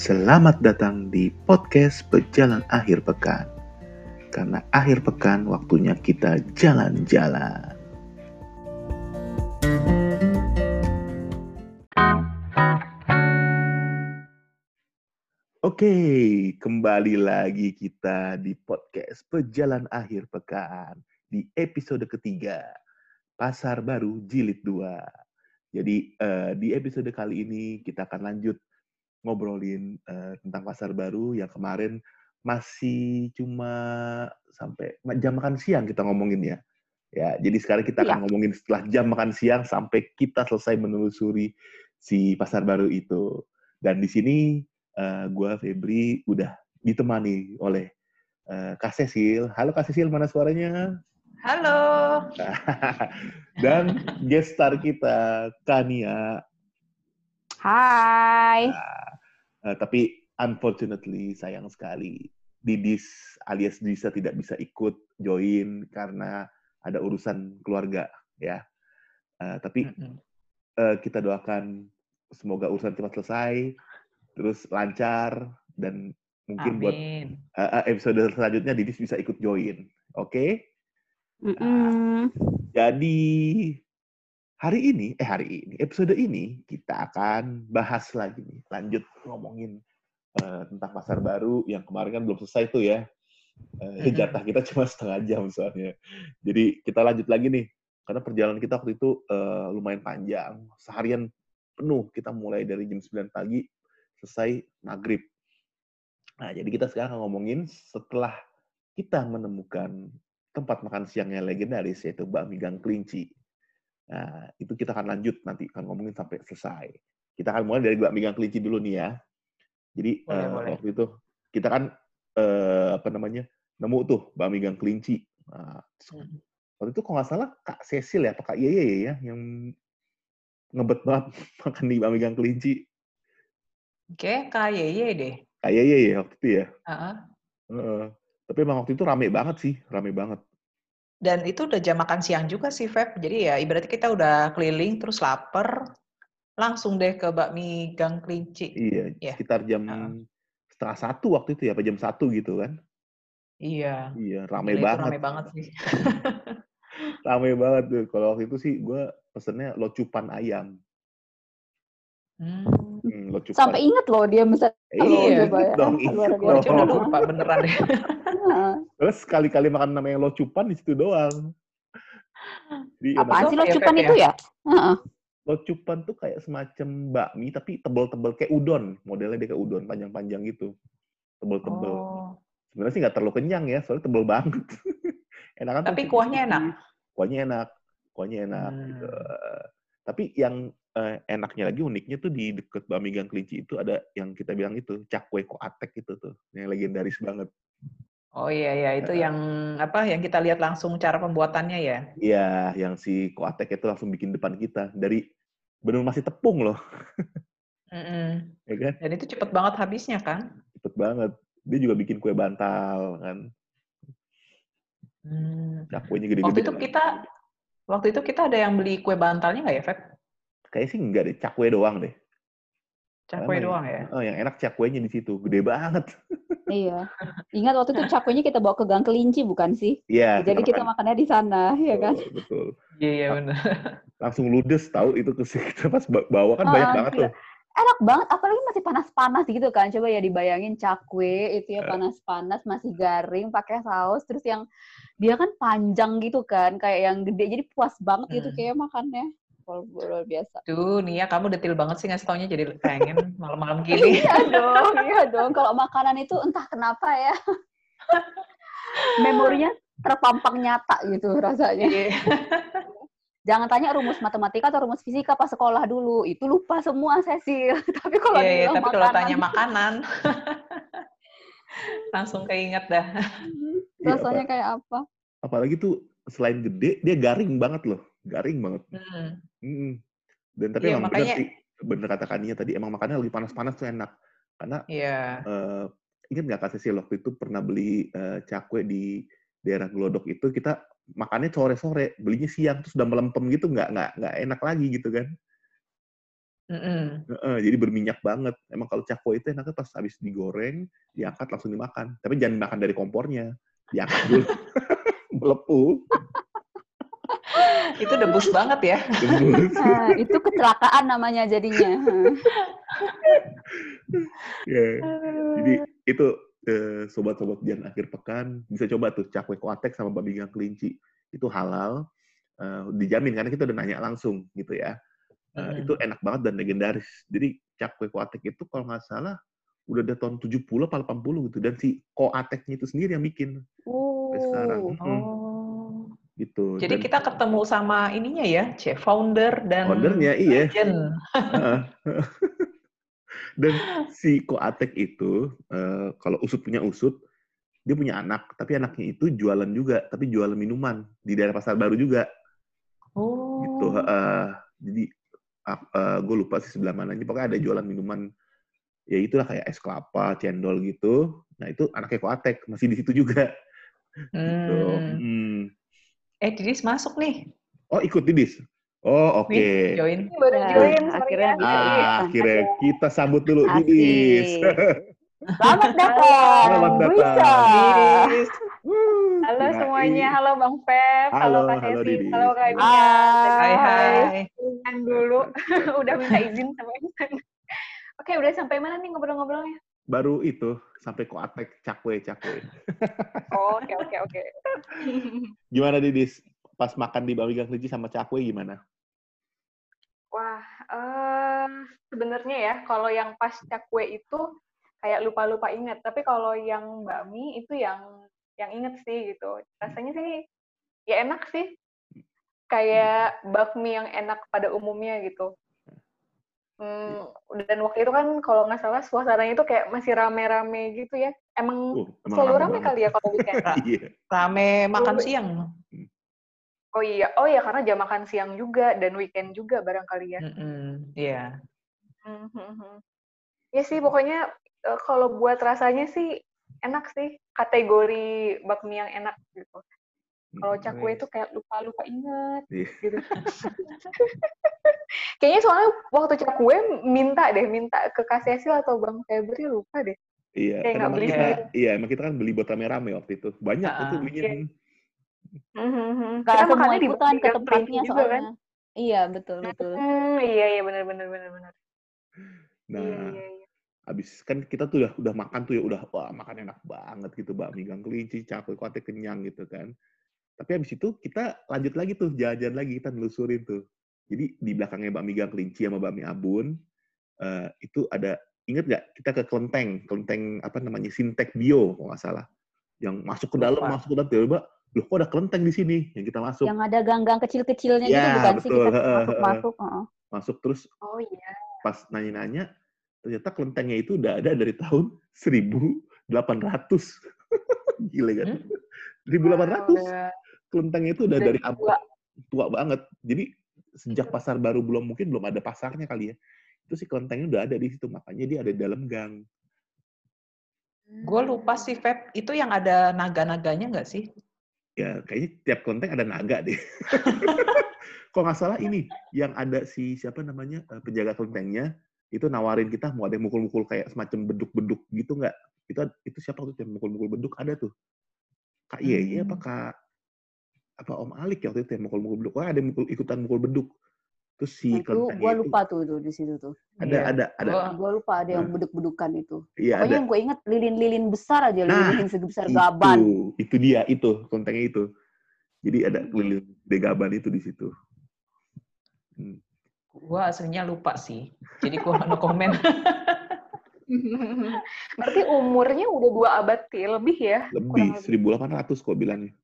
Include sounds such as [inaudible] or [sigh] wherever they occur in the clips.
Selamat datang di podcast Pejalan Akhir Pekan. Karena akhir pekan waktunya kita jalan-jalan. Oke, kembali lagi kita di podcast Pejalan Akhir Pekan di episode ketiga, Pasar Baru Jilid 2. Jadi uh, di episode kali ini kita akan lanjut ngobrolin uh, tentang pasar baru yang kemarin masih cuma sampai jam makan siang kita ngomongin ya. Ya, jadi sekarang kita akan ya. ngomongin setelah jam makan siang sampai kita selesai menelusuri si pasar baru itu. Dan di sini uh, gue Febri udah ditemani oleh uh, Kak Cecil. Halo Kak Cecil, mana suaranya? Halo. [laughs] Dan guest star kita, Kania. Hai. Nah, uh, tapi unfortunately, sayang sekali, Didis alias Disa tidak bisa ikut join karena ada urusan keluarga, ya. Uh, tapi uh, kita doakan semoga urusan cepat selesai terus lancar dan mungkin Amin. buat uh, episode selanjutnya Didis bisa ikut join. Oke? Okay? Mm -mm. Nah, jadi hari ini, eh hari ini, episode ini kita akan bahas lagi nih, lanjut ngomongin uh, tentang pasar baru yang kemarin kan belum selesai tuh ya. Uh, jatah kita [laughs] cuma setengah jam soalnya. Jadi kita lanjut lagi nih, karena perjalanan kita waktu itu uh, lumayan panjang, seharian penuh. Kita mulai dari jam 9 pagi selesai maghrib. Nah, jadi kita sekarang ngomongin setelah kita menemukan tempat makan siang yang legendaris, yaitu Bakmi Gang Kelinci. Nah, itu kita akan lanjut nanti, akan ngomongin sampai selesai. Kita akan mulai dari Bakmi Kelinci dulu nih ya. Jadi, boleh, uh, boleh. waktu itu kita kan, uh, apa namanya, nemu tuh Bakmi Kelinci. Nah, hmm. waktu itu kalau nggak salah Kak Cecil ya, Kak Yeye ya, yang ngebet banget [laughs] makan di Bakmi Kelinci. Oke, KYY deh. KYY ya waktu itu ya? Uh -uh. Uh, tapi emang waktu itu rame banget sih, rame banget. Dan itu udah jam makan siang juga sih, Feb. Jadi ya ibaratnya kita udah keliling, terus lapar, langsung deh ke bakmi Gang Kelinci. Iya, yeah. sekitar jam uh. setengah satu waktu itu ya, apa jam satu gitu kan? Iya. Iya, rame Gila, banget. Rame banget sih. [laughs] rame banget tuh. Kalau waktu itu sih gue pesennya locupan ayam. Hmm. Hmm, Sampai inget loh dia misalnya. Iya, coba ya. dong. Biasa. Udah lupa beneran deh. [laughs] Terus sekali-kali makan namanya locupan di situ doang. Jadi, Apaan sih locupan itu ya? Uh-uh. Locupan tuh kayak semacam bakmi tapi tebel-tebel kayak udon. Modelnya dia kayak udon panjang-panjang gitu. Tebel-tebel. Oh. Sebenarnya sih nggak terlalu kenyang ya, soalnya tebel banget. [laughs] enak kan Tapi kuahnya enak. Kuahnya enak. Kuahnya enak hmm. gitu. Tapi yang uh, enaknya lagi uniknya tuh di deket Bami Gang Kelinci itu ada yang kita bilang itu cakwe koatek itu tuh yang legendaris banget. Oh iya iya itu uh, yang apa yang kita lihat langsung cara pembuatannya ya? Iya yang si koatek itu langsung bikin depan kita dari benar masih tepung loh. mm -mm. ya kan? Dan itu cepet banget habisnya kan? Cepet banget. Dia juga bikin kue bantal kan. Hmm. Cakwenya gede-gede. Waktu itu kita waktu itu kita ada yang beli kue bantalnya nggak ya, Feb? Kayaknya sih enggak deh, cakwe doang deh. Cakwe Karena doang ya? Oh, yang enak cakwenya di situ, gede banget. [laughs] iya. Ingat waktu itu cakwenya kita bawa ke Gang Kelinci bukan sih? Iya. Jadi kita, makan. makannya di sana, ya kan? Betul. Iya, iya benar. Langsung ludes tahu itu ke [laughs] kita pas bawa kan oh, banyak banget tuh. Enak banget, apalagi masih panas-panas gitu kan. Coba ya dibayangin cakwe itu ya panas-panas, masih garing, pakai saus, terus yang dia kan panjang gitu kan, kayak yang gede, jadi puas banget gitu hmm. kayak makannya luar biasa. Tuh, Nia, kamu detil banget sih ngasih taunya jadi pengen malam-malam [laughs] gini. iya dong, iya dong. Kalau makanan itu entah kenapa ya. [laughs] Memorinya terpampang nyata gitu rasanya. Iya. [laughs] Jangan tanya rumus matematika atau rumus fisika pas sekolah dulu. Itu lupa semua, Cecil. tapi kalau yeah, yeah, tapi kalau tanya makanan, langsung keinget dah. Rasanya kayak apa? Apalagi tuh selain gede, dia garing banget loh garing banget. Hmm. Hmm. Dan tapi ya, emang makanya... bener sih, bener kata Kania tadi, emang makannya lagi panas-panas tuh enak. Karena yeah. Iya. uh, ingat nggak kasih sih waktu itu pernah beli uh, cakwe di daerah Glodok itu kita makannya sore-sore, belinya siang terus udah melempem gitu nggak nggak nggak enak lagi gitu kan. Heeh, jadi berminyak banget. Emang kalau cakwe itu enaknya pas habis digoreng, diangkat langsung dimakan. Tapi jangan dimakan dari kompornya. Diangkat dulu. [laughs] Melepuh. Itu debus banget ya. Nah, [laughs] itu kecelakaan namanya jadinya. [laughs] Ya. Jadi itu eh, sobat-sobat jangan akhir pekan bisa coba tuh cakwe kuatek sama babi gang kelinci. Itu halal, eh, dijamin karena kita udah nanya langsung gitu ya. Eh, Mm. Itu enak banget dan legendaris. Jadi cakwe kuatek itu kalau nggak salah udah dari tahun 70 apa 80 gitu. Dan si koateknya itu sendiri yang bikin sampai sekarang. Oh. Mm, Oh. Gitu. Jadi Dan kita ketemu sama ininya ya, C founder dan foundernya iya. [laughs] Dan si Koatek itu, eh, kalau usut punya usut, dia punya anak, tapi anaknya itu jualan juga, tapi jualan minuman di daerah pasar baru juga, Oh. gitu. heeh. jadi gue lupa sih sebelah mananya, pokoknya ada jualan minuman, ya itulah kayak es kelapa, cendol gitu. Nah itu anaknya Koatek, masih di situ juga. Gitu. Hmm. Eh, Didis masuk nih. Oh ikut Didis? Oh oke. Nih, join. baru join, akhirnya ya. Ah, ikutan. akhirnya kita sambut dulu Asik. Didis. [laughs] Selamat datang. Selamat datang. Bisa. Didis. Halo kirain. semuanya, halo Bang Feb, halo, Halo, Kak halo, Sesi, Didi. halo Kak Dina. Hai, hai. Izin dulu, [laughs] udah minta izin sama. Oke, udah sampai mana nih ngobrol-ngobrolnya? Baru itu sampai Koatek cakwe cakwe. [laughs] Oh, Oke, oke, oke. [laughs] Gimana Didis? Pas makan di Bawi Gang Kelinci sama cakwe gimana? Wah, eh sebenarnya ya, kalau yang pas cakwe itu kayak lupa-lupa inget. Tapi kalau yang bakmi itu yang yang inget sih gitu. Rasanya sih ya enak sih. Kayak bakmi yang enak pada umumnya gitu. Hmm, dan waktu itu kan kalau nggak salah suasananya itu kayak masih rame-rame gitu ya. Emang Uh, emang selalu rame rame kali ya kalau weekend. [laughs] Iya. Rame makan Dulu. siang. Oh iya, oh iya karena jam makan siang juga dan weekend juga barangkali ya. Iya. Mhm. Ya sih pokoknya eh, kalau buat rasanya sih enak sih kategori bakmi yang enak gitu. Kalau cakwe itu kayak lupa-lupa inget Iya. gitu. [laughs] Kayaknya soalnya waktu cakwe minta deh, minta ke Kak Cecil atau Bang Febri lupa deh. Iya, Kayak kan emang beli kita, sendiri. iya, emang kita kan beli buat rame-rame waktu itu. Banyak Ah, itu belinya. iya. Mhm. Gak Kita semua makannya di ke tempatnya juga kan. soalnya. Iya, betul, betul. Hmm, iya iya benar benar benar benar. Nah, Iya iya iya. abis kan kita tuh udah udah makan tuh ya udah wah makan enak banget gitu bakmi gang kelinci, cakwe, kuate kenyang gitu kan. Tapi abis itu kita lanjut lagi tuh jalan-jalan lagi kita nelusurin tuh. Jadi di belakangnya bakmi gang kelinci sama bakmi abun eh, itu ada inget nggak kita ke kelenteng kelenteng apa namanya sintek bio kalau nggak salah yang masuk ke dalam Lupa. masuk ke dalam tiba-tiba loh kok ada kelenteng di sini yang kita masuk Yang ada gang-gang kecil-kecilnya gitu Ya, bukan sih betul. kita Heeh, masuk-masuk. heeh. masuk terus Oh iya. pas nanya-nanya ternyata kelentengnya itu udah ada dari tahun 1800 [laughs] gile kan Hmm? 1800 Udah, kelentengnya itu udah dari abad tua banget. Jadi sejak pasar baru belum mungkin belum ada pasarnya kali ya. Itu si kelentengnya udah ada di situ makanya dia ada di dalam gang. Gue lupa sih, Feb. Itu yang ada naga-naganya nggak sih? ya kayaknya tiap kelenteng ada naga deh. [laughs] Kok nggak salah ini yang ada si siapa namanya eh, penjaga kelentengnya itu nawarin kita mau ada yang mukul-mukul kayak semacam beduk-beduk gitu nggak? Itu itu siapa tuh yang mukul-mukul beduk? Ada tuh. Kak Yeye apa Hmm. kak apa Om Alik ya waktu itu yang mukul-mukul beduk oh ada yang mukul, ikutan mukul beduk terus si Nah, itu itu lupa tuh, tuh di situ tuh. ada Iya. ada ada Gua- Gua lupa ada yang Nah. beduk-bedukan itu. iya Pokoknya ada yang gue inget lilin-lilin besar aja, Nah, lilin sebesar gaban. itu itu dia itu kelentengnya itu jadi ada Hmm. keliling de gaban itu di situ Hmm. Gue aslinya lupa sih. Jadi gue no komen. [laughs] Berarti umurnya udah dua abad lebih ya? lebih Kurang 1800 kok bilangnya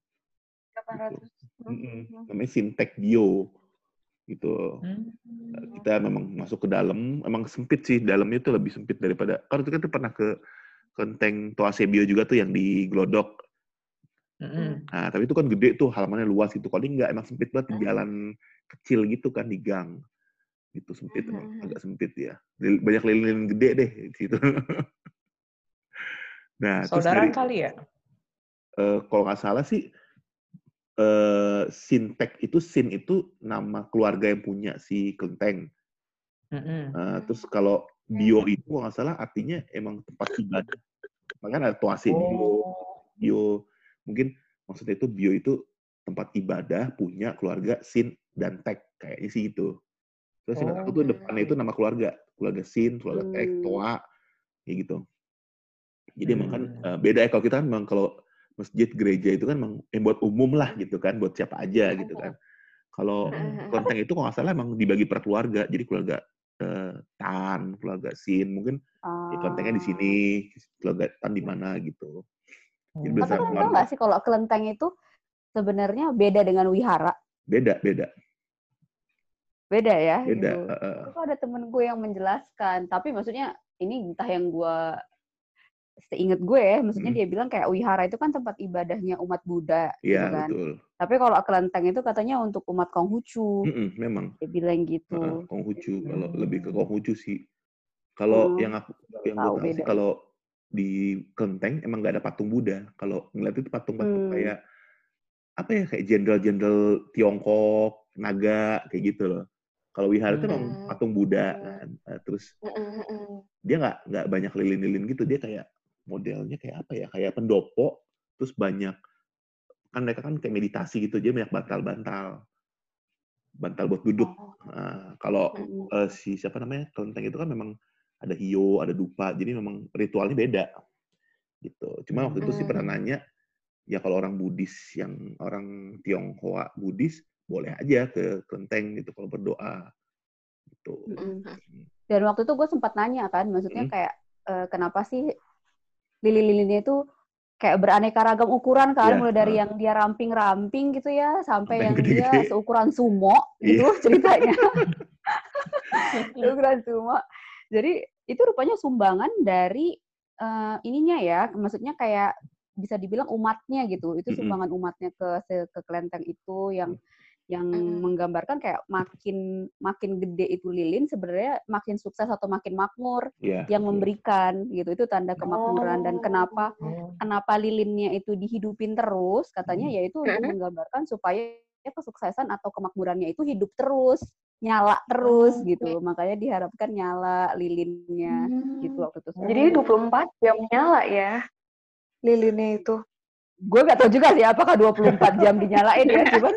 800. Mm-mm. namanya Sintek Bio gitu Hmm. kita memang masuk ke dalam emang sempit sih dalamnya itu lebih sempit daripada kalau itu kan tuh pernah ke kelenteng Toase Bio juga tuh yang di Glodok Mm-mm. nah tapi itu kan gede tuh halamannya luas gitu kalau ini nggak emang sempit banget di Hmm. jalan kecil gitu kan di gang gitu sempit emang Mhm. agak sempit ya banyak lilin gede deh di situ [laughs] nah terus Saudaraan dari kali ya? eh, kalau nggak salah sih eh Sintek itu Sin itu nama keluarga yang punya si kelenteng. Nah, terus kalau bio itu kalau nggak salah artinya emang tempat ibadah. Makanya ada tuasi bio, Oh. bio. Mungkin maksudnya itu bio itu tempat ibadah punya keluarga sin dan tek kayaknya sih itu. Terus ingat aku tuh Oh. depannya itu nama keluarga, keluarga sin, keluarga tek, Hmm. toa, kayak gitu. Jadi emang kan Hmm. eh, beda ya kalau kita kan memang kalau masjid gereja itu kan emang eh, buat umum lah gitu kan, buat siapa aja gitu kan. Kalau kelenteng itu kalau nggak salah emang dibagi per keluarga, jadi keluarga eh, tan, keluarga sin, mungkin ya, kelentengnya di sini, keluarga tan di mana gitu. Jadi Hmm. Tapi tahu nggak sih kalau kelenteng itu sebenarnya beda dengan wihara? Beda, beda, Beda ya? beda. gitu. eh. Kok ada temen gue yang menjelaskan, tapi maksudnya ini entah yang gue seingat gue ya, maksudnya Mm. dia bilang kayak wihara itu kan tempat ibadahnya umat Buddha, gitu Iya kan. betul. Tapi kalau kelenteng itu katanya untuk umat Konghucu, Mm-mm, memang. dia bilang gitu. Heeh, Konghucu kalau Hmm. lebih ke Konghucu sih. Kalau Hmm, yang aku yang gue tahu sih kalau di Kelenteng emang nggak ada patung Buddha. Kalau ngeliat itu patung-patung Hmm. kayak apa ya kayak jenderal-jenderal Tiongkok, naga kayak gitu loh. Kalau wihara itu emang Hmm. patung Buddha Hmm. kan. Nah, terus dia nggak nggak banyak lilin-lilin gitu. Dia kayak modelnya kayak apa ya? Kayak pendopo. Terus banyak kan mereka kan kayak meditasi gitu. Dia banyak bantal-bantal, bantal buat duduk. Oh. Nah, kalau eh, si siapa namanya kelenteng itu kan memang ada hio, ada dupa, jadi memang ritualnya beda gitu. Cuma waktu itu sih pernah Hmm. nanya, ya kalau orang Buddhis yang orang Tionghoa Buddhis boleh aja ke kelenteng gitu kalau berdoa gitu. Hmm. Dan waktu itu gue sempat nanya kan, maksudnya Mm. kayak eh, kenapa sih lilin-lilinnya itu kayak beraneka ragam ukuran kan, Iya, mulai dari yang dia ramping-ramping gitu ya, sampai Sampai yang yang dia gede-gede. seukuran sumo gitu Iya. [laughs] ceritanya. [laughs] seukuran sumo. Jadi itu rupanya sumbangan dari eh, ininya ya, maksudnya kayak bisa dibilang umatnya gitu. Itu sumbangan umatnya ke ke kelenteng itu yang yang Mm. menggambarkan kayak makin makin gede itu lilin sebenarnya makin sukses atau makin makmur Iya. yang betul. memberikan gitu itu tanda kemakmuran dan kenapa Oh. kenapa lilinnya itu dihidupin terus katanya Hmm. yaitu untuk menggambarkan supaya kesuksesan atau kemakmurannya itu hidup terus nyala terus Oh, gitu makanya diharapkan nyala lilinnya gitu Hmm. waktu itu Jadi 24 jam nyala ya lilinnya itu. gue gak tahu juga sih apakah 24 jam dinyalain ya [laughs] cuman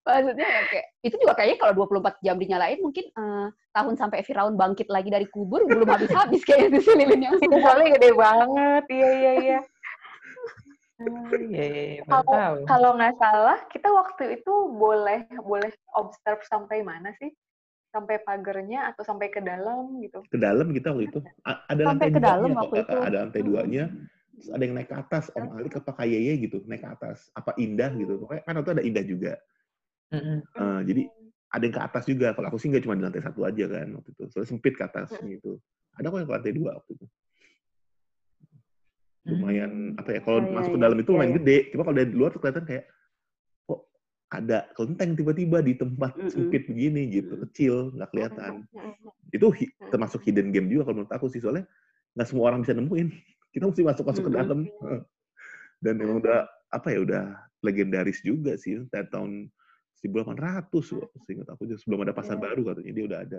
maksudnya ya kayak itu juga kayaknya kalau 24 jam dinyalain mungkin eh, tahun sampai Firaun bangkit lagi dari kubur belum habis-habis kayaknya tuh si lilin yang Itu soalnya gede banget. Iya iya iya. Oh, iya, iya, iya, Kalau kalau nggak salah kita waktu itu boleh boleh observe sampai mana sih? Sampai pagernya atau sampai ke dalam gitu? Ke dalam kita waktu itu A- ada Sampai lantai ke dalam duanya, waktu itu. ada lantai Hmm. Terus ada yang naik ke atas, Om Alik apa Kayeye gitu, naik ke atas. Apa Indah gitu. Pokoknya kan waktu itu ada Indah juga. Eh, jadi ada yang ke atas juga. Kalau aku sih nggak cuma di lantai satu aja kan waktu itu. Soalnya sempit ke atas gitu. Ada kok yang ke lantai dua waktu itu. Lumayan Hmm. apa ya? Kalau Oh, iya, masuk ke iya. dalam itu lumayan iya. gede. Cuma kalau dari luar tuh kelihatan kayak kok ada kelenteng tiba-tiba di tempat sempit begini gitu, kecil, nggak kelihatan. Itu hi- Mm. termasuk hidden game juga kalau menurut aku sih soalnya nggak semua orang bisa nemuin. Kita mesti masuk-masuk ke dalam. Dan emang udah apa ya udah legendaris juga sih dari tahun 1800 loh, seingat aku sebelum ada pasar Iya. baru katanya dia udah ada.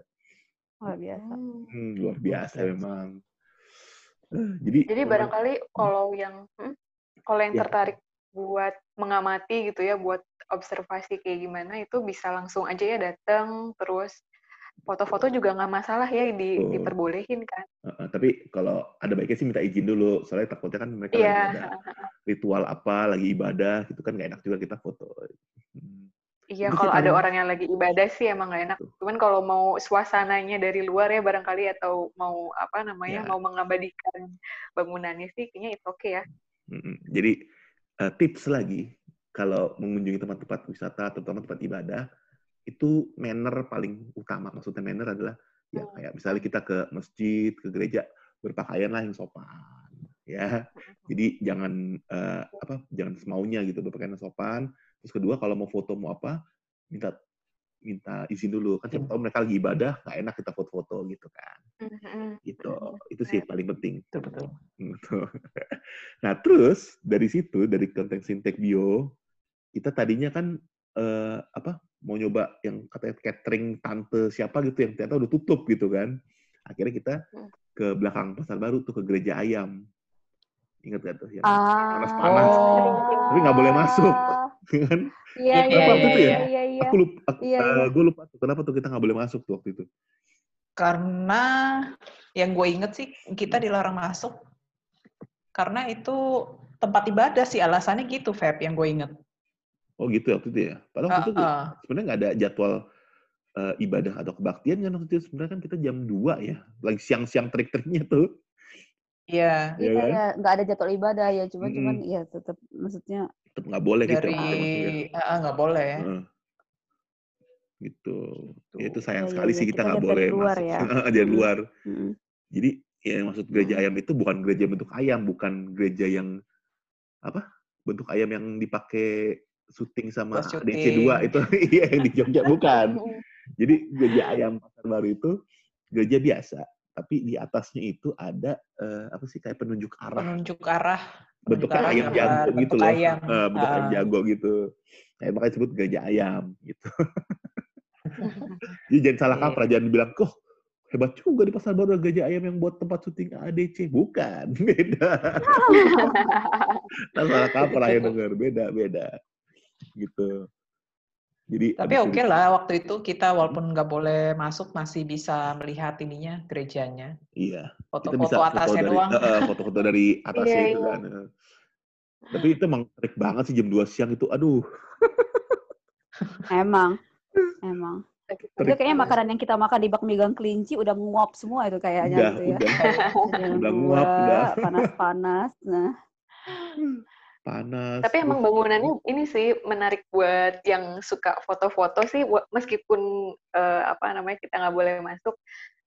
luar biasa Hmm. Hmm, luar biasa biasa. memang. Eh, Jadi, Jadi memang- barangkali kalau yang hmm, kalau yang Ya. tertarik buat mengamati gitu ya, buat observasi kayak gimana itu bisa langsung aja ya datang terus foto-foto juga nggak masalah ya di, Betul. diperbolehin kan. eh, tapi kalau ada baiknya sih minta izin dulu, soalnya takutnya kan mereka Iya. lagi ada ritual apa, lagi ibadah, gitu kan nggak enak juga kita foto. Hmm. Iya, kalau ada orang yang lagi ibadah sih emang nggak enak. Cuman kalau mau suasananya dari luar ya barangkali atau mau apa namanya Ya. mau mengabadikan bangunannya sih kayaknya itu oke ya. Mm-mm. Jadi eh, tips lagi kalau mengunjungi tempat-tempat wisata, terutama tempat ibadah, itu manner paling utama. Maksudnya manner adalah ya Hmm. kayak misalnya kita ke masjid, ke gereja, berpakaianlah yang sopan, ya. Jadi jangan eh, apa, jangan semaunya gitu berpakaian yang sopan. Terus kedua kalau mau foto mau apa, minta minta izin dulu kan siapa Izin. tahu mereka lagi ibadah nggak enak kita foto-foto gitu kan gitu itu sih paling penting Betul, betul. [laughs] Nah, terus dari situ dari konten sintek bio kita tadinya kan eh, apa mau nyoba yang katanya catering tante siapa gitu yang ternyata udah tutup gitu kan. Akhirnya kita Hmm. ke belakang pasar baru tuh ke gereja ayam. Ingat gak tuh yang Ah. panas-panas, Oh. tapi nggak boleh masuk, [laughs] kan? Iya, iya, waktu iya, itu ya? iya, iya, iya. Aku lupa, aku, Iya, iya. gue lupa tuh kenapa tuh kita nggak boleh masuk tuh waktu itu. Karena yang gue inget sih kita dilarang masuk karena itu tempat ibadah sih alasannya gitu Feb yang gue inget. Oh gitu ya waktu itu ya. Padahal waktu itu Heeh. sebenarnya nggak ada jadwal eh, ibadah atau kebaktian kan waktu itu sebenarnya kan kita jam 2 ya. Lagi siang-siang trik-triknya tuh. Iya Iya Iya, kan? ya, nggak ada jadwal ibadah ya, cuman cuman Mm-mm. ya tetap maksudnya Tetap nggak boleh gitu. dari masuk ya. Heeh, nggak boleh. Heeh. Gitu. Ya itu sayang Iya, iya, sekali iya. sih Kita nggak dari boleh luar masuk. ya. dari Mm. luar. mm, Jadi ya maksud gereja Mm. ayam itu bukan gereja bentuk ayam, bukan gereja yang apa? Bentuk ayam yang dipakai syuting sama Buat DC2 itu [laughs] iya yang di Jogja [laughs] bukan. Jadi gereja ayam pasar baru itu gereja biasa, tapi di atasnya itu ada eh, apa sih kayak penunjuk arah, penunjuk arah. bentuknya arah ayam jago gitu bentuk loh, ayam. Eh, bentuk ayam Ah. jago gitu. Kayak makanya disebut gereja ayam gitu. [laughs] Jadi jangan salah Iya. kaprah, jangan bilang, kok hebat juga di pasar baru gereja ayam yang buat tempat syuting ADC. Bukan, beda. Nah, salah kaprah yang denger, beda, beda. Gitu. Jadi Tapi oke itu- lah waktu itu kita walaupun nggak boleh masuk masih bisa melihat ininya gerejanya. Iya. kita bisa Foto-foto foto atasnya dari doang. foto-foto dari [laughs] atasnya Iya, itu iya. kan. Tapi itu emang trik banget sih jam 2 siang itu. Aduh, emang, [laughs] emang. Itu Trik. kayaknya makanan yang kita makan di bakmi gang kelinci udah nguap semua itu kayaknya udah, gitu ya. udah Udah, Udah nguap, udah. panas-panas. Nah, [laughs] panas. Tapi emang bangunannya ini sih menarik buat yang suka foto-foto sih, meskipun eh, apa namanya kita nggak boleh masuk.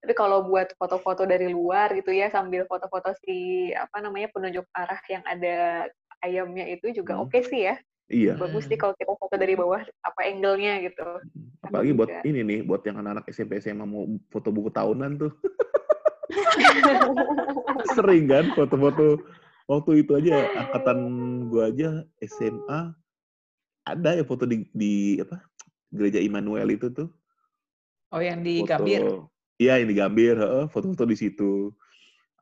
Tapi kalau buat foto-foto dari luar gitu ya, sambil foto-foto si apa namanya penunjuk arah yang ada ayamnya itu juga Hmm. oke sih ya. Iya. Bagus sih kalau kita foto dari bawah apa angle-nya gitu. Apalagi buat juga. ini nih, buat yang anak-anak SMP SMA mau foto buku tahunan tuh. [laughs] Sering kan foto-foto waktu itu aja angkatan gua aja SMA ada ya foto di, di apa gereja Immanuel itu tuh. Oh yang di foto Gambir. iya yang di Gambir heeh, foto-foto di situ.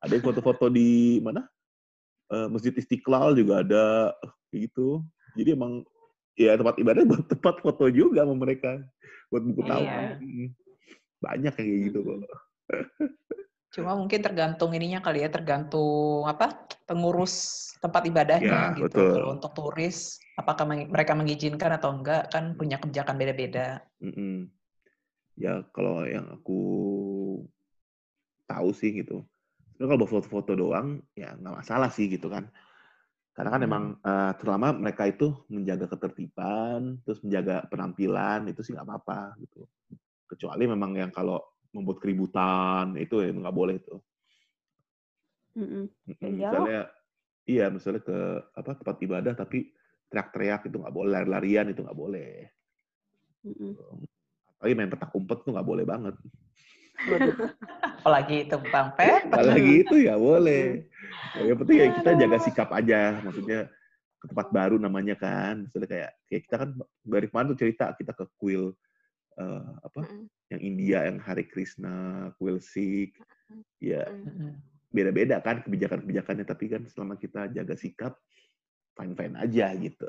Ada yang foto-foto di mana? Eh, Masjid Istiqlal juga ada kayak gitu. Jadi emang ya tempat ibadah buat tempat foto juga sama mereka buat buku Iya. tahunan Mm. banyak yang kayak gitu kok [laughs] Cuma mungkin tergantung ininya kali ya, tergantung apa pengurus tempat ibadahnya Ya, gitu. betul. Kalau untuk turis, apakah mereka mengizinkan atau enggak kan punya kebijakan beda-beda. Mm-mm. Ya kalau yang aku tahu sih gitu. Sebenarnya kalau buat foto-foto doang ya nggak masalah sih gitu kan. Karena kan Hmm. emang eh, terutama mereka itu menjaga ketertiban, terus menjaga penampilan itu sih nggak apa-apa gitu. Kecuali memang yang kalau membuat keributan itu ya nggak boleh tuh. mm-mm. Mm-mm. Ya, Misalnya iya misalnya ke apa tempat ibadah tapi teriak-teriak itu nggak boleh, lari-larian itu nggak boleh. Mm-mm. Apalagi main petak umpet tuh nggak boleh banget. [laughs] Apalagi itu Bang Pet. Apalagi itu ya boleh. Ya, yang penting ya kita jaga sikap aja. Maksudnya ke tempat baru namanya kan. Misalnya kayak kayak kita kan dari kemarin tuh cerita kita ke kuil eh, apa Mm-mm. yang India yang Hari Krishna, kuil Sikh. Ya Mm. Beda-beda kan kebijakan-kebijakannya tapi kan selama kita jaga sikap fine-fine aja gitu.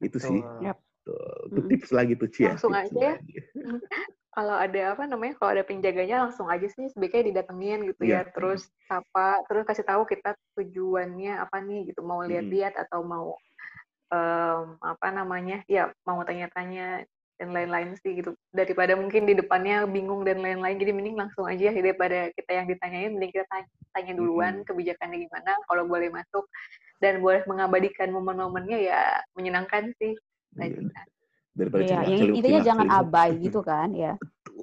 Itu sih. Betul. Yap. Tuh, itu Mm-mm. tips lagi tuh Cia. Langsung tips aja ya. Kalau ada apa namanya, kalau ada penjaganya langsung aja sih sebaiknya didatengin gitu Iya. ya. Terus sapa, terus kasih tahu kita tujuannya apa nih gitu, mau lihat-lihat atau mau em, apa namanya, ya mau tanya-tanya dan lain-lain sih gitu. Daripada mungkin di depannya bingung dan lain-lain, jadi mending langsung aja daripada kita yang ditanyain, mending kita tanya, tanya duluan Mm-mm. kebijakannya gimana, kalau boleh masuk dan boleh mengabadikan momen-momennya ya menyenangkan sih. Nah, Iya. Daripada Iya, celuk- intinya jangan celuk. abai [laughs] gitu kan ya.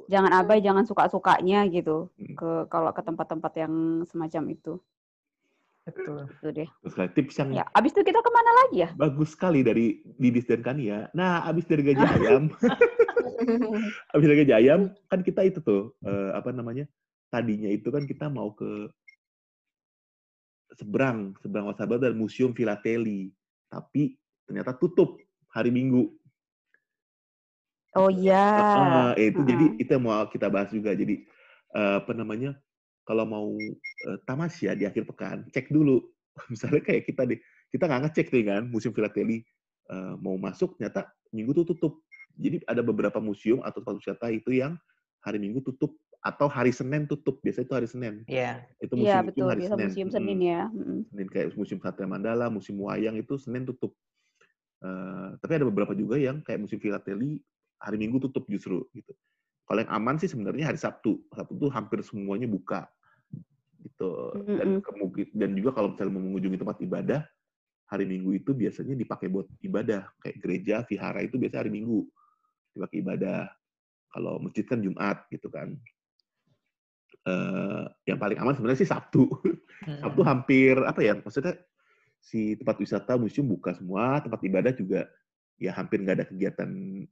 Jangan abai, jangan suka-sukanya gitu Hmm. ke kalau ke tempat-tempat yang semacam itu. Betul. Itu deh. Terus tips yang Ya, abis itu kita ke mana lagi ya? bagus sekali dari Didis dan Kania. Nah, abis dari gaji ayam, [laughs] abis dari gaji ayam, kan kita itu tuh, eh, apa namanya, tadinya itu kan kita mau ke seberang, seberang Wasaba dan Museum Filateli. Tapi ternyata tutup hari Minggu. Oh iya. Heeh, eh, itu jadi Heeh. itu yang mau kita bahas juga. Jadi eh, apa namanya? Kalau mau eh, tamasya di akhir pekan, cek dulu. [laughs] Misalnya kayak kita deh, kita nggak ngecek nih kan, museum filateli eh, mau masuk, ternyata minggu tuh tutup. Jadi ada beberapa museum atau tempat wisata itu yang hari minggu tutup atau hari Senin tutup. Biasanya itu hari Senin. Iya. Itu Iya museum itu betul, hari biasa Senin. museum. Senin ya. Mm-mm. Senin kayak musim Satria Mandala, musim wayang itu Senin tutup. Eh, tapi ada beberapa juga yang kayak musim filateli hari Minggu tutup justru gitu. Yang aman sih sebenarnya hari Sabtu. Sabtu tuh hampir semuanya buka gitu. Dan kemungkin dan juga kalau misalnya mau mengunjungi tempat ibadah, hari Minggu itu biasanya dipakai buat ibadah. Kayak gereja, vihara itu biasanya hari Minggu dipakai ibadah. Kalau masjid kan Jumat gitu kan. Eh, yang paling aman sebenarnya sih Sabtu. Sabtu Mm-mm. hampir apa ya maksudnya si tempat wisata museum buka semua tempat ibadah juga ya hampir nggak ada kegiatan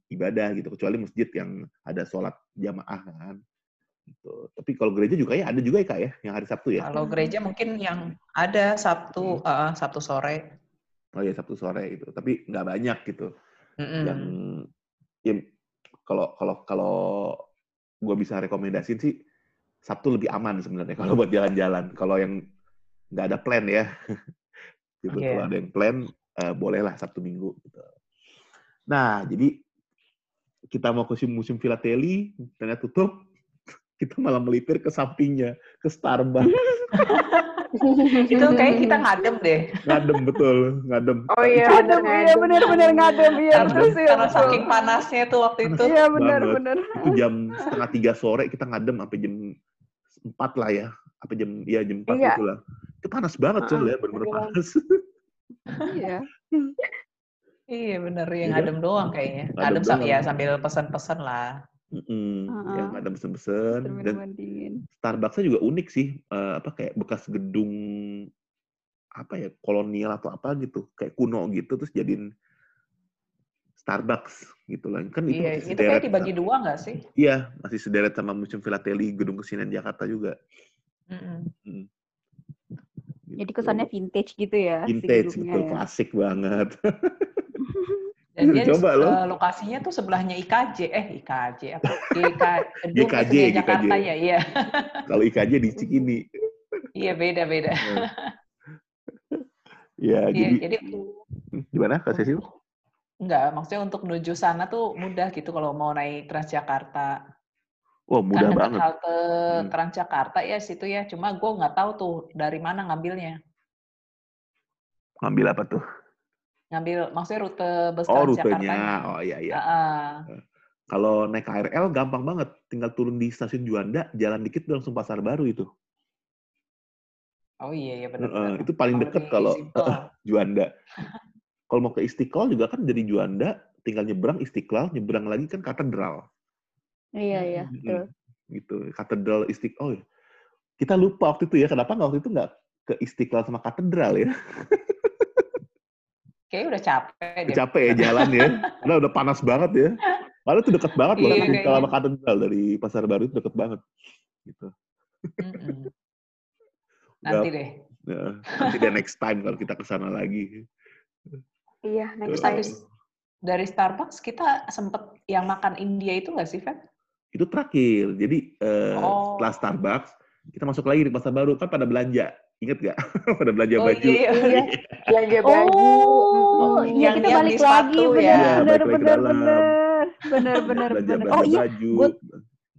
ibadah gitu kecuali masjid yang ada sholat jamaah kan gitu. tapi kalau gereja juga ya ada juga ya kak ya yang hari Sabtu ya Kalau gereja mungkin yang ada Sabtu, eh, Sabtu sore. oh ya Sabtu sore itu tapi nggak banyak gitu Mm-mm. yang ya kalau kalau kalau gue bisa rekomendasiin sih Sabtu lebih aman sebenarnya kalau buat jalan-jalan kalau yang nggak ada plan ya [laughs] gitu Iya. kalau ada yang plan eh, bolehlah Sabtu Minggu gitu. Nah jadi kita mau ke musim filateli ternyata tutup [laughs] kita malah melipir ke sampingnya ke Starbucks [laughs] Itu kayak kita ngadem deh. ngadem betul ngadem Oh iya, Ngadem, bener iya benar-benar ngadem, iya betul sih. karena betul. saking panasnya tuh waktu itu. Iya banget. benar-benar. itu jam setengah tiga sore kita ngadem sampai jam empat lah ya apa jam ya jam empat Iya. gitu lah itu panas banget Heeh, coy ya bener-bener beneran. panas Iya. [laughs] Iya bener, Iya yang kan? ngadem doang kayaknya. Ngadem Ngadem sam- doang. ya sambil pesen-pesen lah. Mm-mm. Heeh. yang ngadem pesen-pesen dan dingin. Starbucksnya juga unik sih eh, apa kayak bekas gedung apa ya kolonial atau apa gitu kayak kuno gitu terus jadiin Starbucks gitu lah kan itu Iya, masih itu kayak dibagi dua nggak sih? iya masih sederet sama museum filateli gedung kesenian Jakarta juga Mm-mm. Jadi gitu. kesannya vintage gitu ya. vintage betul ya. klasik banget [laughs] Dan dia Coba loh. eh, lokasinya tuh sebelahnya IKJ, eh IKJ apa? [laughs] GK, GKJ, Kesenian Jakarta GKJ. ya, iya. [laughs] kalau IKJ di Cikini Iya beda-beda. ya Iya, jadi jadi gimana kak Cecil? enggak, maksudnya untuk menuju sana tuh mudah gitu kalau mau naik Transjakarta. Wah mudah kan banget. halte Hmm. Transjakarta ya situ ya. Cuma gue nggak tahu tuh dari mana ngambilnya. Ngambil apa tuh? Ngambil maksudnya rute bus Oh Transjakarta. rutenya. Oh iya iya. Heeh. Kalau naik KRL gampang banget. Tinggal turun di stasiun Juanda, jalan dikit langsung pasar baru itu. Oh iya iya Heeh, benar-benar. itu paling deket di kalau. [laughs] Juanda. kalau mau ke Istiqlal juga kan dari Juanda, tinggal nyebrang Istiqlal, nyebrang lagi kan katedral. Iya iya betul. Gitu, katedral Istiqlal. Oh, iya. kita lupa waktu itu ya, kenapa nggak waktu itu nggak ke Istiqlal sama katedral ya? [laughs] Kayaknya udah capek deh. Capek ya jalan ya. [laughs] Karena udah panas banget ya. Padahal itu deket banget loh. Iya, Istiqlal kayaknya. sama katedral dari Pasar Baru itu deket banget. Gitu. Mm-mm. [laughs] Nanti deh. Ya, nanti deh next time kalau kita ke sana lagi. Iya, next time. habis dari Starbucks kita sempet yang makan India itu nggak sih, Feb? Itu terakhir. Jadi eh, Oh. setelah Starbucks, kita masuk lagi di Pasar Baru. Kan pada belanja. Ingat nggak? [laughs] pada belanja Oh baju. iya, iya. [laughs] Belanja baju. Oh, iya Yang- kita yang balik lagi ya. Iya, bener balik lagi ke bener dalam. bener bener [laughs] bener belanja bener. belanja Oh iya,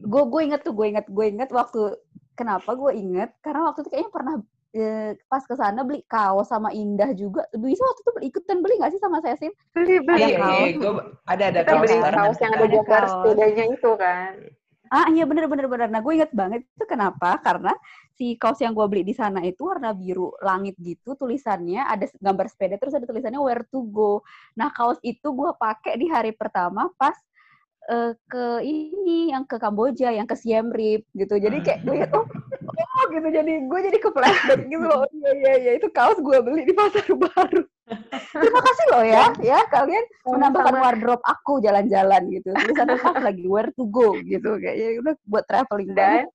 gue gue inget tuh gue inget gue inget waktu kenapa gue inget karena waktu itu kayaknya pernah eh, pas ke sana beli kaos sama Indah juga. Duisa waktu itu beli ikutan beli nggak sih sama Sesin? Beli, beli. Iya, iya, kaos. gua ada ada Kita kaos beli kaos yang ada gambar Kaos. sepedanya itu kan. Ah iya bener bener bener. Nah gue inget banget itu kenapa? Karena si kaos yang gue beli di sana itu warna biru langit gitu tulisannya ada gambar sepeda terus ada tulisannya where to go. Nah kaos itu gue pakai di hari pertama pas eh, ke ini yang ke Kamboja yang ke Siem Reap gitu. Jadi kayak gue liat oh oh gitu jadi gue jadi ke flashback gitu loh. Oh, Iya iya iya itu kaos gue beli di pasar [laughs] baru. Terima kasih loh ya ya kalian menambahkan Sama-sama. wardrobe aku jalan-jalan gitu. Tulisannya pas lagi where to go gitu kayaknya udah buat traveling Dan banget.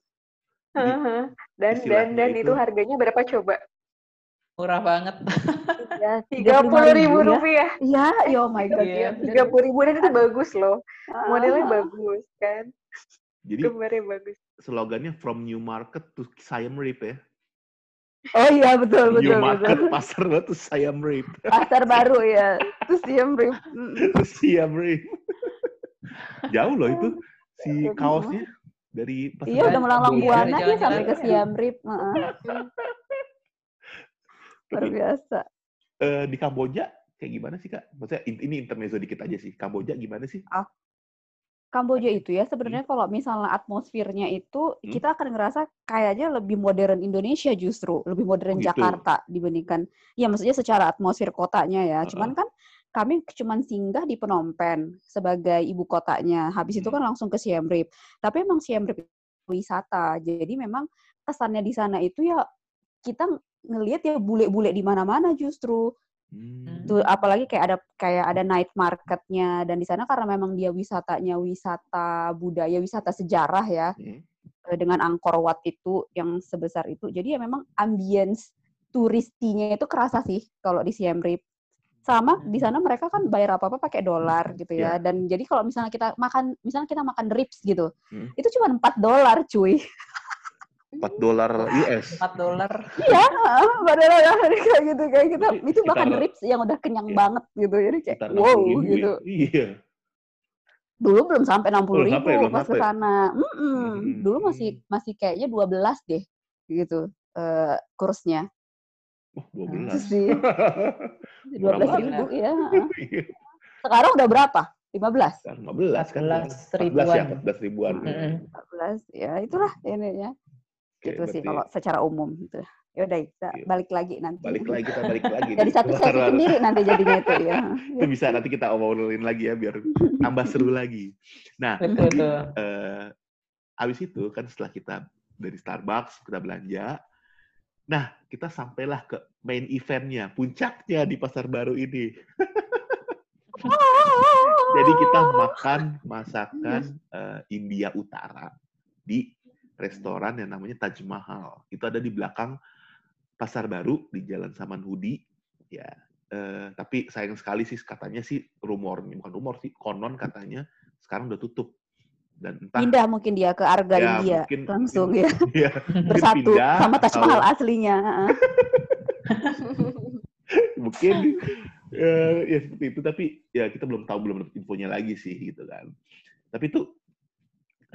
Heeh. dan dan dan itu- itu harganya berapa coba? Murah banget. [laughs] Ya, Tiga puluh ribu rupiah. Iya, ya oh my god. Iya. ya, Tiga puluh ribu dan itu bagus loh. Ah. Modelnya bagus kan. Jadi Gambarnya bagus. Slogannya from new market to Siam Reap ya. Oh iya betul new betul market betul. pasar baru to Siam Reap. Pasar baru ya. Terus Siam Reap. [laughs] To Siam Reap. Jauh loh itu si Iya, kaosnya dari pasar Iya udah melanglang Iya, buana jalan-jalan sampai ke ya. Siam Reap. Heeh, Luar biasa. eh, di Kamboja kayak gimana sih kak? Maksudnya in- ini intermezzo dikit aja sih. Kamboja gimana sih? Kamboja itu ya sebenarnya kalau misalnya atmosfernya itu Hmm. kita akan ngerasa kayaknya lebih modern Indonesia justru, lebih modern Oh, gitu. Jakarta dibandingkan ya maksudnya secara atmosfer kotanya ya. Cuman kan kami cuman singgah di Phnom Penh sebagai ibu kotanya. Habis itu Hmm. kan langsung ke Siem Reap. Tapi emang Siem Reap itu wisata. Jadi memang kesannya di sana itu ya kita ngelihat ya bule-bule di mana-mana justru Hmm. tuh apalagi kayak ada kayak ada night marketnya dan di sana karena memang dia wisatanya wisata budaya wisata sejarah ya Hmm. eh, dengan Angkor Wat itu yang sebesar itu jadi ya memang ambience turistinya itu kerasa sih kalau di Siem Reap sama di sana mereka kan bayar apa apa pakai dolar gitu ya dan jadi kalau misalnya kita makan misalnya kita makan ribs gitu Hmm. itu cuma 4 dolar cuy [laughs] 4 dolar US. 4 dolar. iya padahal kayak gitu kayak kita Berarti itu makan sekitar- ribs yang udah kenyang Iya. banget gitu jadi kayak wow 60.000 ya. gitu Iya. dulu belum sampai enam puluh Belum ribu sampai, pas ke sana. Mm-mm. Hmm. Dulu masih masih kayaknya 12 deh gitu eh kursnya. Oh, Itu 12. sih [laughs] Murah 12 banget. ribu [laughs] ya. Iya. Sekarang udah berapa? 15? Kan 15 kan. 14 14 ya, ribuan. 14 ribuan. Mm-mm. 14 ya itulah ini Oke, Gitu sih berarti kalau secara umum gitu. Ya udah kita Iya. balik lagi nanti. balik lagi kita balik lagi. Jadi satu sesi Baru- sendiri nanti jadinya itu ya. [laughs] Itu bisa nanti kita obrolin lagi ya biar tambah seru lagi. Nah, Betul tuh. eh abis itu kan setelah kita dari Starbucks kita belanja, nah kita sampailah ke main eventnya, puncaknya di pasar baru ini. [laughs] Jadi kita makan masakan eh, India Utara di restoran yang namanya Taj Mahal. Itu ada di belakang pasar baru di Jalan Samanhudi. Ya, eh, tapi sayang sekali sih katanya sih rumornya bukan rumor sih konon katanya sekarang udah tutup dan entah Pindah mungkin dia ke Arga Ya, India mungkin- langsung mungkin- ya [laughs] [laughs] ya, bersatu pindah sama Taj atau- Mahal aslinya. heeh. [laughs] mungkin eh, ya seperti itu tapi ya kita belum tahu belum dapat infonya lagi sih gitu kan tapi itu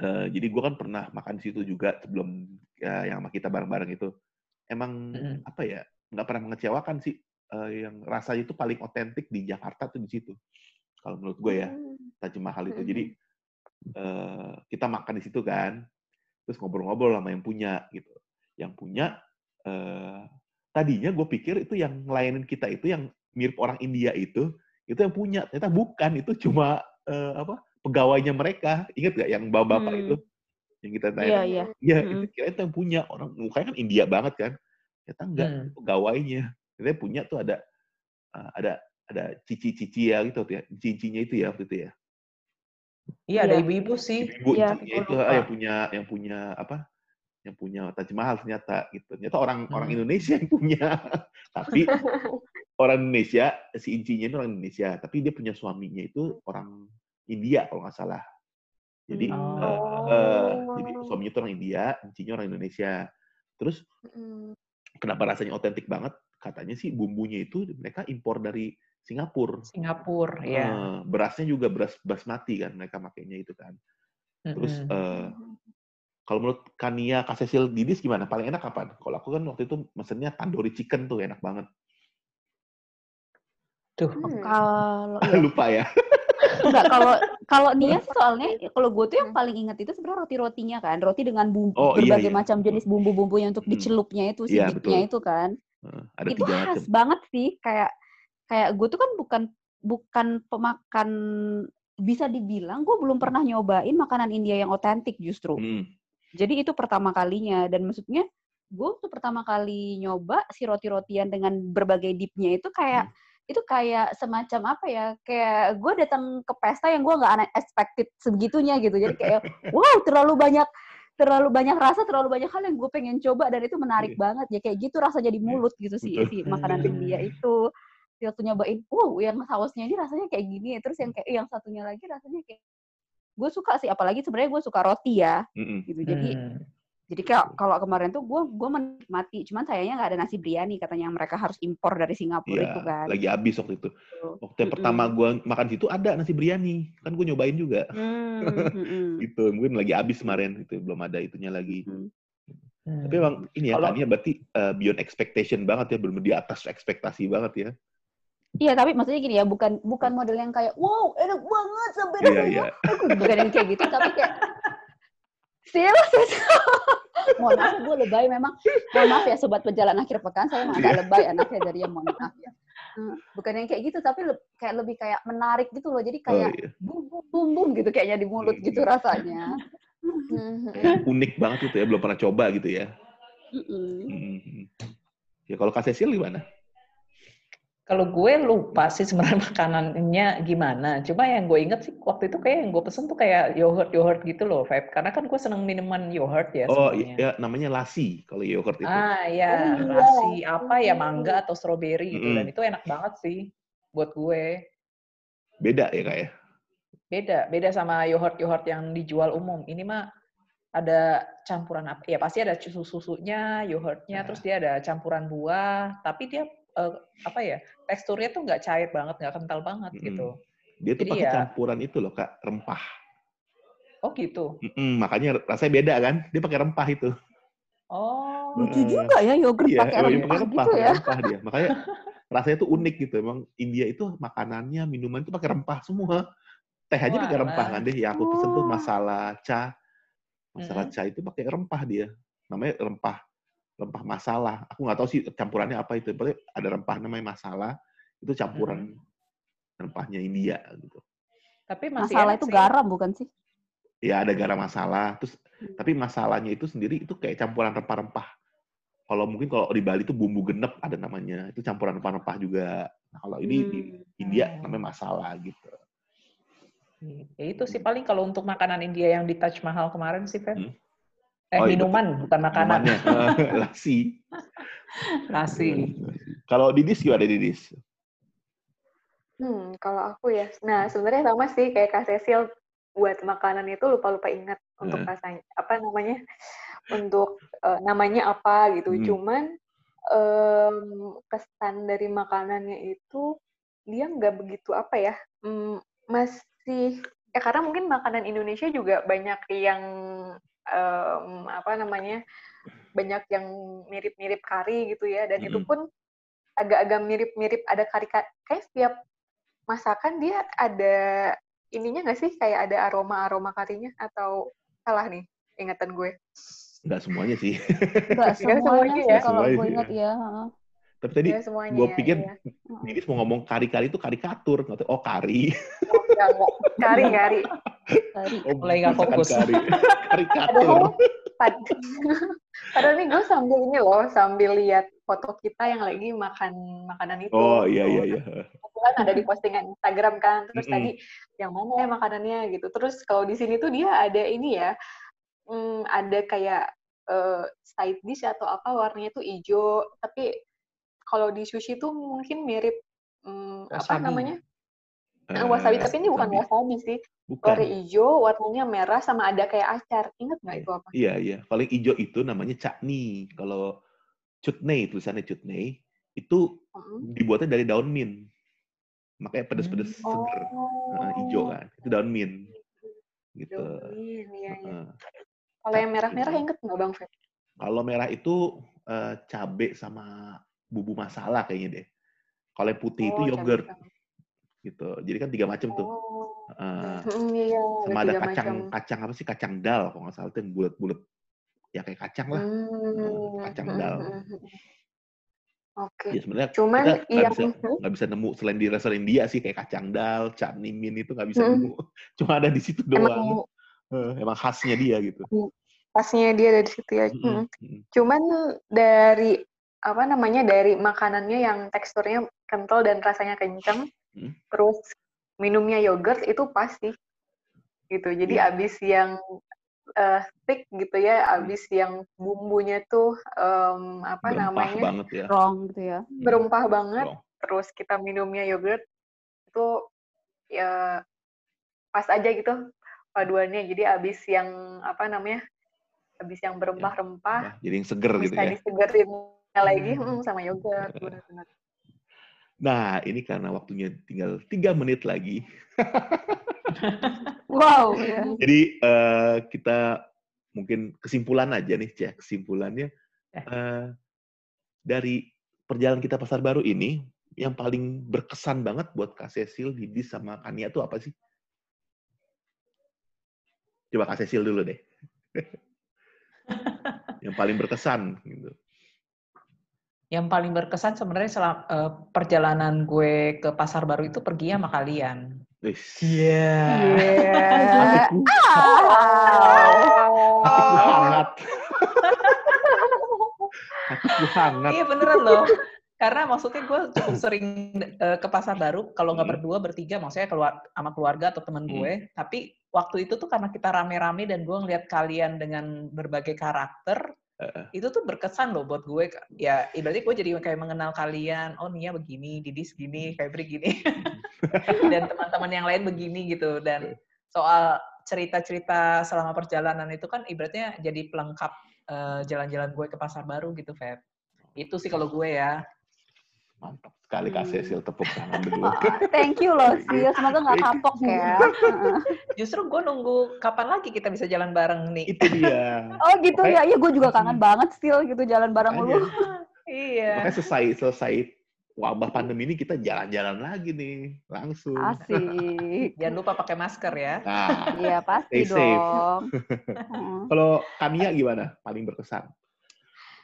eh, jadi gue kan pernah makan di situ juga sebelum ya, yang sama kita bareng-bareng itu. Emang Mm-mm. apa ya nggak pernah mengecewakan sih eh, yang rasanya itu paling otentik di Jakarta tuh di situ kalau menurut gue ya. Taj Mahal itu. Jadi eh, kita makan di situ kan terus ngobrol-ngobrol sama yang punya gitu. Yang punya eh, tadinya gue pikir itu yang ngelayanin kita itu yang mirip orang India itu itu yang punya. Ternyata bukan. Itu cuma eh, apa pegawainya mereka ingat gak yang bapak-bapak Hmm. itu yang kita tanya Iya, iya. ya Mm. itu kira itu yang punya orang mukanya kan India banget kan ternyata enggak Hmm. pegawainya ternyata punya tuh ada eh, ada ada cici-cici ya gitu tuh ya cincinya itu ya waktu itu ya Iya, ada Iya. ibu-ibu sih. ibu Iya, gua itu lupa. ah, yang punya yang punya apa yang punya Taj Mahal ternyata gitu ternyata orang orang Hmm. Indonesia yang punya [laughs] tapi orang Indonesia si incinya itu orang Indonesia tapi dia punya suaminya itu orang India kalau nggak salah jadi Hmm. eh, eh, jadi suaminya itu orang India incinya orang Indonesia terus kenapa rasanya otentik banget katanya sih bumbunya itu mereka impor dari Singapura Singapura, ya. Eh, berasnya juga beras basmati kan mereka makainya itu kan terus Mm-mm. eh, kalau menurut Kania Kasesil Didis gimana? Paling enak kapan? Kalau aku kan waktu itu mesennya tandoori chicken tuh enak banget. Tuh, Kalau [laughs] ya, Lupa ya. Enggak kalau kalau [laughs] Nia sih soalnya kalau gue tuh yang paling ingat itu sebenarnya roti-rotinya kan, roti dengan bumbu Oh, iya, berbagai iya. macam jenis bumbu-bumbunya untuk Hmm. dicelupnya itu si Iya, dipnya itu kan. Eh, Ada itu tiga khas macam. banget sih kayak kayak gue tuh kan bukan bukan pemakan bisa dibilang gue belum pernah nyobain makanan India yang otentik justru. Hmm. Jadi itu pertama kalinya dan maksudnya gue tuh pertama kali nyoba si roti-rotian dengan berbagai dipnya itu kayak itu kayak semacam apa ya kayak gue datang ke pesta yang gue nggak unexpected sebegitunya gitu jadi kayak [laughs] wow terlalu banyak terlalu banyak rasa, terlalu banyak hal yang gue pengen coba dan itu menarik Iya. banget ya kayak gitu rasanya di mulut gitu sih si makanan Hmm. India itu. Waktu nyobain, wow yang sausnya ini rasanya kayak gini, terus yang kayak yang satunya lagi rasanya kayak gue suka sih apalagi sebenarnya gue suka roti ya Mm-mm. gitu jadi Hmm. Jadi kayak kalau kemarin tuh gue gue menikmati cuman sayangnya nggak ada nasi biryani katanya yang mereka harus impor dari Singapura Iya, itu kan lagi habis waktu itu. Gitu. Waktu yang pertama gue makan situ ada nasi biryani, kan gue nyobain juga. Hmm, mm-mm. Gitu, mungkin lagi habis kemarin itu belum ada itunya lagi. Hmm. Hmm. Tapi emang ini ya, Kalau- ya berarti uh, beyond expectation banget ya, belum di atas ekspektasi banget ya. Iya tapi maksudnya gini ya bukan bukan model yang kayak wow enak banget sampai rasanya iya. aku bukan yang kayak gitu tapi kayak serius [laughs] mohon maaf gue lebay memang mohon maaf ya sobat pejalan akhir pekan saya emang agak lebay anaknya dari yang mohon maaf ya Hmm, bukan yang kayak gitu tapi le- kayak lebih kayak menarik gitu loh jadi Oh, kayak iya. bum bum bum bum gitu kayaknya di mulut gitu rasanya Kayak unik banget itu ya, belum pernah coba gitu ya. Mm-mm. Hmm. Ya kalau Cecil gimana? Kalau gue lupa sih sebenarnya [laughs] makanannya gimana. Cuma yang gue inget sih waktu itu kayak yang gue pesen tuh kayak yogurt-yogurt gitu loh, Vibe. Karena kan gue seneng minuman yogurt ya Oh, sebenarnya. ya namanya lasi kalau yogurt itu. Ah ya, Oh, iya. rasi apa ya mangga atau strawberry gitu Mm-mm. dan itu enak banget sih buat gue. Beda ya Kak ya? Beda, beda sama yogurt-yogurt yang dijual umum. Ini mah ada campuran apa? Ya pasti ada susu-susunya, yogurtnya, Nah. terus dia ada campuran buah, tapi dia eh, apa ya? Teksturnya tuh nggak cair banget, nggak kental banget Mm-mm. gitu. Dia tuh Jadi pakai ya- campuran itu loh Kak, rempah. Oh gitu. Mm-mm, makanya rasanya beda kan? Dia pakai rempah itu. Oh. lucu juga ya yogurt Iya, pakai iya, rempah pakai rempah, gitu ya rempah dia. Makanya [laughs] rasanya tuh unik gitu. Emang India itu makanannya, minuman itu pakai rempah semua. Teh aja pakai rempah kan deh. Yang aku pesen tuh Oh. masala cha. Masala Mm-mm. cha itu pakai rempah dia. Namanya rempah rempah masala. Aku nggak tahu sih campurannya apa itu. Pokoknya ada rempah namanya masala. Itu campuran rempahnya India gitu. Tapi masih masalah itu sih. garam bukan sih Ya ada garam masala. Terus Hmm. tapi masalahnya itu sendiri itu kayak campuran rempah-rempah. Kalau mungkin kalau di Bali itu bumbu genep ada namanya. Itu campuran rempah-rempah juga. Nah, kalau ini di Hmm. India Hmm. namanya masalah gitu. Ya itu sih paling kalau untuk makanan India yang di Taj Mahal kemarin sih, Feb. Hmm. Eh, Oh, iya, minuman, bukan makanan. Minumannya, [laughs] eh, lasi. Nasi. Kalau Didis gimana Didis? Hmm, kalau aku ya, nah sebenarnya sama sih kayak Kak Cecil buat makanan itu lupa-lupa ingat untuk Hmm. rasanya apa namanya untuk eh, namanya apa gitu. Hmm. Cuman em, kesan dari makanannya itu dia nggak begitu apa ya, mm, masih ya karena mungkin makanan Indonesia juga banyak yang em, apa namanya banyak yang mirip-mirip kari gitu ya dan itu Mm-mm. pun agak-agak mirip-mirip ada kari kayak setiap masakan dia ada ininya nggak sih kayak ada aroma-aroma karinya atau salah nih ingatan gue Enggak semuanya sih. Enggak [laughs] Nggak semuanya semuanya sih ya? kalau gue ingat ya. heeh. Tapi tadi ya semuanya gue ya, pikir iya. Didis mau ngomong kari-kari itu karikatur. Nggak tahu, Oh kari. Nggak, nggak. kari kari. Oh, Mulai nggak fokus. Kari. [laughs] Karikatur. padahal pad- [laughs] padahal nih gue sambil ini loh sambil lihat foto kita yang lagi makan makanan itu Oh iya iya iya. kebetulan ada di postingan Instagram kan terus Mm-mm. tadi yang mana ya makanannya gitu terus kalau di sini tuh dia ada ini ya hmm, ada kayak eh, side dish atau apa warnanya tuh hijau tapi kalau di sushi tuh mungkin mirip hmm, apa namanya Nah, wasabi tapi ini bukan wasabi. sih Bukan. warna hijau warnanya merah sama ada kayak acar ingat nggak itu apa Iya, iya. Paling hijau itu namanya chutney. Kalau chutney, tulisannya chutney, itu dibuatnya dari daun mint. Makanya pedes-pedes Hmm. seger. Nah, hijau kan. Itu daun mint. Gitu. Domin, iya, iya. Heeh. Kalau yang merah-merah inget nggak Bang Feb? Kalau merah itu eh, cabe sama bumbu masala kayaknya deh. Kalau yang putih itu Oh, yogurt cabai-cabai. Gitu. Jadi kan tiga macam tuh. Oh, Heeh. mm, iya, sama ada kacang macam. kacang apa sih kacang dal kalau nggak salah itu yang bulat-bulat ya kayak kacang lah Hmm, kacang mm, dal. mm, mm. Oke. ya sebenarnya Cuman kita nggak yang bisa nggak bisa nemu selain di restoran India sih kayak kacang dal chutney mint itu nggak bisa Mm. nemu [laughs] cuma ada di situ emang doang Eh, emang khasnya dia gitu pasnya dia dari situ ya. Mm-mm, Mm. mm. Cuman dari apa namanya dari makanannya yang teksturnya kental dan rasanya kenceng, Hmm. terus minumnya yogurt itu pasti gitu. Jadi Iya. abis yang uh, thick gitu ya, abis yang bumbunya tuh um, apa Berempah namanya banget ya. Strong gitu ya. berempah banget. Strong. Terus kita minumnya yogurt itu ya pas aja gitu paduannya. Jadi abis yang apa namanya, abis yang berempah-rempah, Nah, jadi yang seger gitu bisa ya. disegerin lagi hmm, sama yogurt. benar-benar. Nah, ini karena waktunya tinggal tiga menit lagi. [laughs] Wow. [laughs] ya. Jadi eh, kita mungkin kesimpulan aja nih, Cek. Kesimpulannya eh, dari perjalanan kita pasar baru ini, yang paling berkesan banget buat Kak Cecil, Didi, sama Kania itu apa sih? Coba Kak Cecil dulu deh. [laughs] yang paling berkesan gitu. Yang paling berkesan sebenarnya selam- eh, perjalanan gue ke pasar baru itu pergi sama kalian. Iya. Iya. Ah. hatiku hangat. hangat. Iya beneran loh. Karena maksudnya gue cukup sering eh, ke pasar baru, kalau nggak Hmm. berdua, bertiga, maksudnya keluar sama keluarga atau teman Hmm. gue. Tapi waktu itu tuh karena kita rame-rame dan gue ngeliat kalian dengan berbagai karakter, Heeh. itu tuh berkesan loh buat gue. Ya, ibaratnya gue jadi kayak mengenal kalian. Oh, Nia begini, Didis gini, Febri gini. [laughs] dan teman-teman yang lain begini gitu. Dan soal cerita-cerita selama perjalanan itu kan ibaratnya jadi pelengkap eh, jalan-jalan gue ke pasar baru gitu, Feb. Itu sih kalau gue ya. Mantap sekali Kak Hmm. Cecil, tepuk tangan. [laughs] Wah, Thank you loh sih. Semoga nggak kapok ya. Justru gue nunggu kapan lagi kita bisa jalan bareng nih. Itu dia. [laughs] Oh gitu Makanya- ya. Iya gue juga kangen banget still gitu jalan bareng Makanya. lu. [laughs] Iya. Makanya selesai selesai wabah pandemi ini kita jalan-jalan lagi nih langsung. Asik. Jangan lupa pakai masker ya. Nah, Iya pasti Stay dong. Heeh. kalau Kania gimana? Paling berkesan?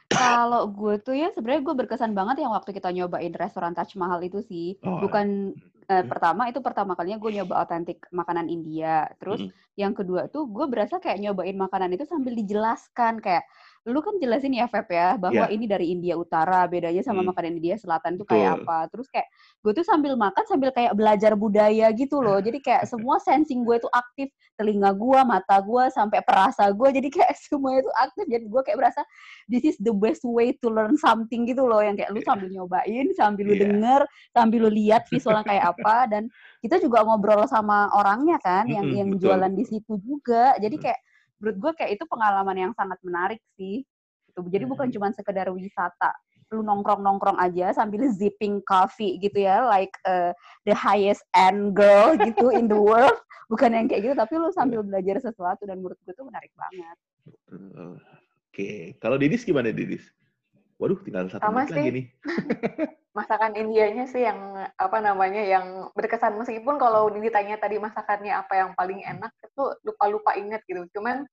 Kalau gue tuh ya sebenarnya gue berkesan banget yang waktu kita nyobain restoran Taj Mahal itu sih. Oh, Bukan eh, pertama itu pertama kalinya gue nyoba otentik makanan India. Terus Mm. yang kedua tuh gue berasa kayak nyobain makanan itu sambil dijelaskan kayak lu kan jelasin ya Feb ya bahwa Iya. ini dari India Utara bedanya sama Hmm. makanan India Selatan tuh kayak apa. Terus kayak gue tuh sambil makan sambil kayak belajar budaya gitu loh. [laughs] Jadi kayak semua sensing gue tuh aktif, telinga gue, mata gue, sampai perasa gue. Jadi kayak [laughs] semuanya tuh aktif. Jadi gue kayak berasa this is the best way to learn something gitu loh yang kayak lu sambil nyobain, sambil lu Iya. denger, sambil lu lihat visualnya kayak apa dan kita juga ngobrol sama orangnya kan [laughs] yang Mm-mm, yang betul. jualan di situ juga. Jadi Mm. kayak menurut gue kayak itu pengalaman yang sangat menarik sih. Gitu. Jadi bukan Mm. cuma sekedar wisata lu nongkrong-nongkrong aja sambil zipping coffee gitu ya like uh, the highest end girl [laughs] gitu in the world bukan yang kayak gitu tapi lu sambil belajar sesuatu dan menurut gue tuh menarik banget Oke, kalau Didis gimana Didis? Waduh, tinggal satu Sama menit lagi sih. nih. [laughs] masakan Indianya sih yang apa namanya yang berkesan meskipun kalau ditanya tadi masakannya apa yang paling enak itu lupa lupa inget gitu cuman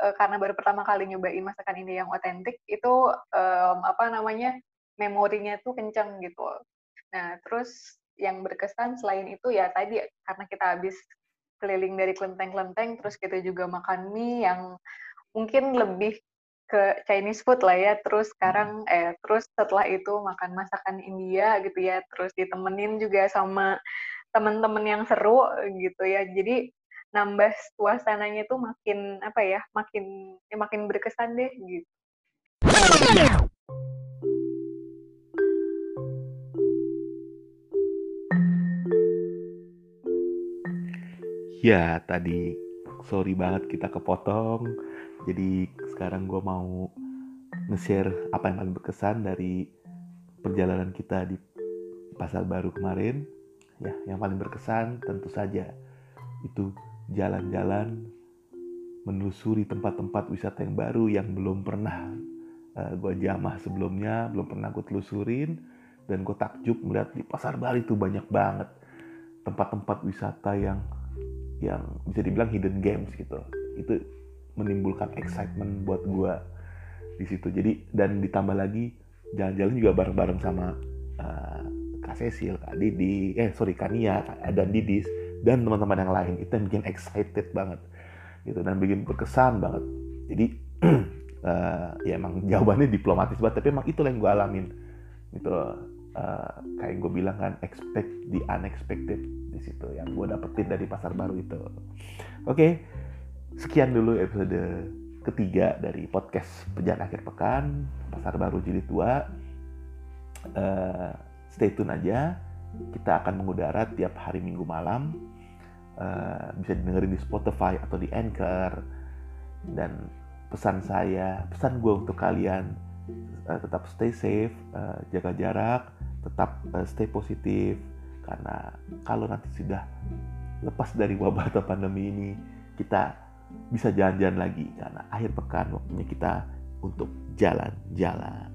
eh, karena baru pertama kali nyobain masakan India yang otentik itu em, apa namanya memorinya tuh kenceng gitu nah terus yang berkesan selain itu ya tadi karena kita habis keliling dari kelenteng-kelenteng terus kita juga makan mie yang mungkin lebih ke Chinese food lah ya. Terus sekarang eh terus setelah itu makan masakan India gitu ya. Terus ditemenin juga sama teman-teman yang seru gitu ya. Jadi nambah suasananya tuh makin apa ya? Makin ya makin berkesan deh gitu. Ya, tadi sorry banget kita kepotong. Jadi sekarang gue mau nge-share apa yang paling berkesan dari perjalanan kita di Pasar Baru kemarin. Ya, yang paling berkesan tentu saja itu jalan-jalan menelusuri tempat-tempat wisata yang baru yang belum pernah gue jamah sebelumnya, belum pernah gue telusurin dan gue takjub melihat di Pasar Baru itu banyak banget tempat-tempat wisata yang yang bisa dibilang hidden games gitu itu menimbulkan excitement buat gua di situ. Jadi dan ditambah lagi jalan-jalan juga bareng-bareng sama uh, Kak Cecil, Kak Didi, eh sorry Kania, dan Didis dan teman-teman yang lain. Itu yang bikin excited banget gitu dan bikin berkesan banget. Jadi uh, [clears throat] ya emang jawabannya diplomatis banget tapi emang itu yang gue alamin gitu uh, kayak gue bilang kan expect the unexpected di situ yang gue dapetin dari pasar baru itu. Oke sekian dulu episode ketiga dari podcast Pejalan Akhir Pekan Pasar Baru Jilid 2. Uh, stay tune aja. Kita akan mengudara tiap hari Minggu malam. Uh, bisa didengerin di Spotify atau di Anchor. Dan pesan saya, pesan gue untuk kalian uh, tetap stay safe, uh, jaga jarak, tetap uh, stay positif karena kalau nanti sudah lepas dari wabah atau pandemi ini kita bisa jalan-jalan lagi karena akhir pekan waktunya kita untuk jalan-jalan.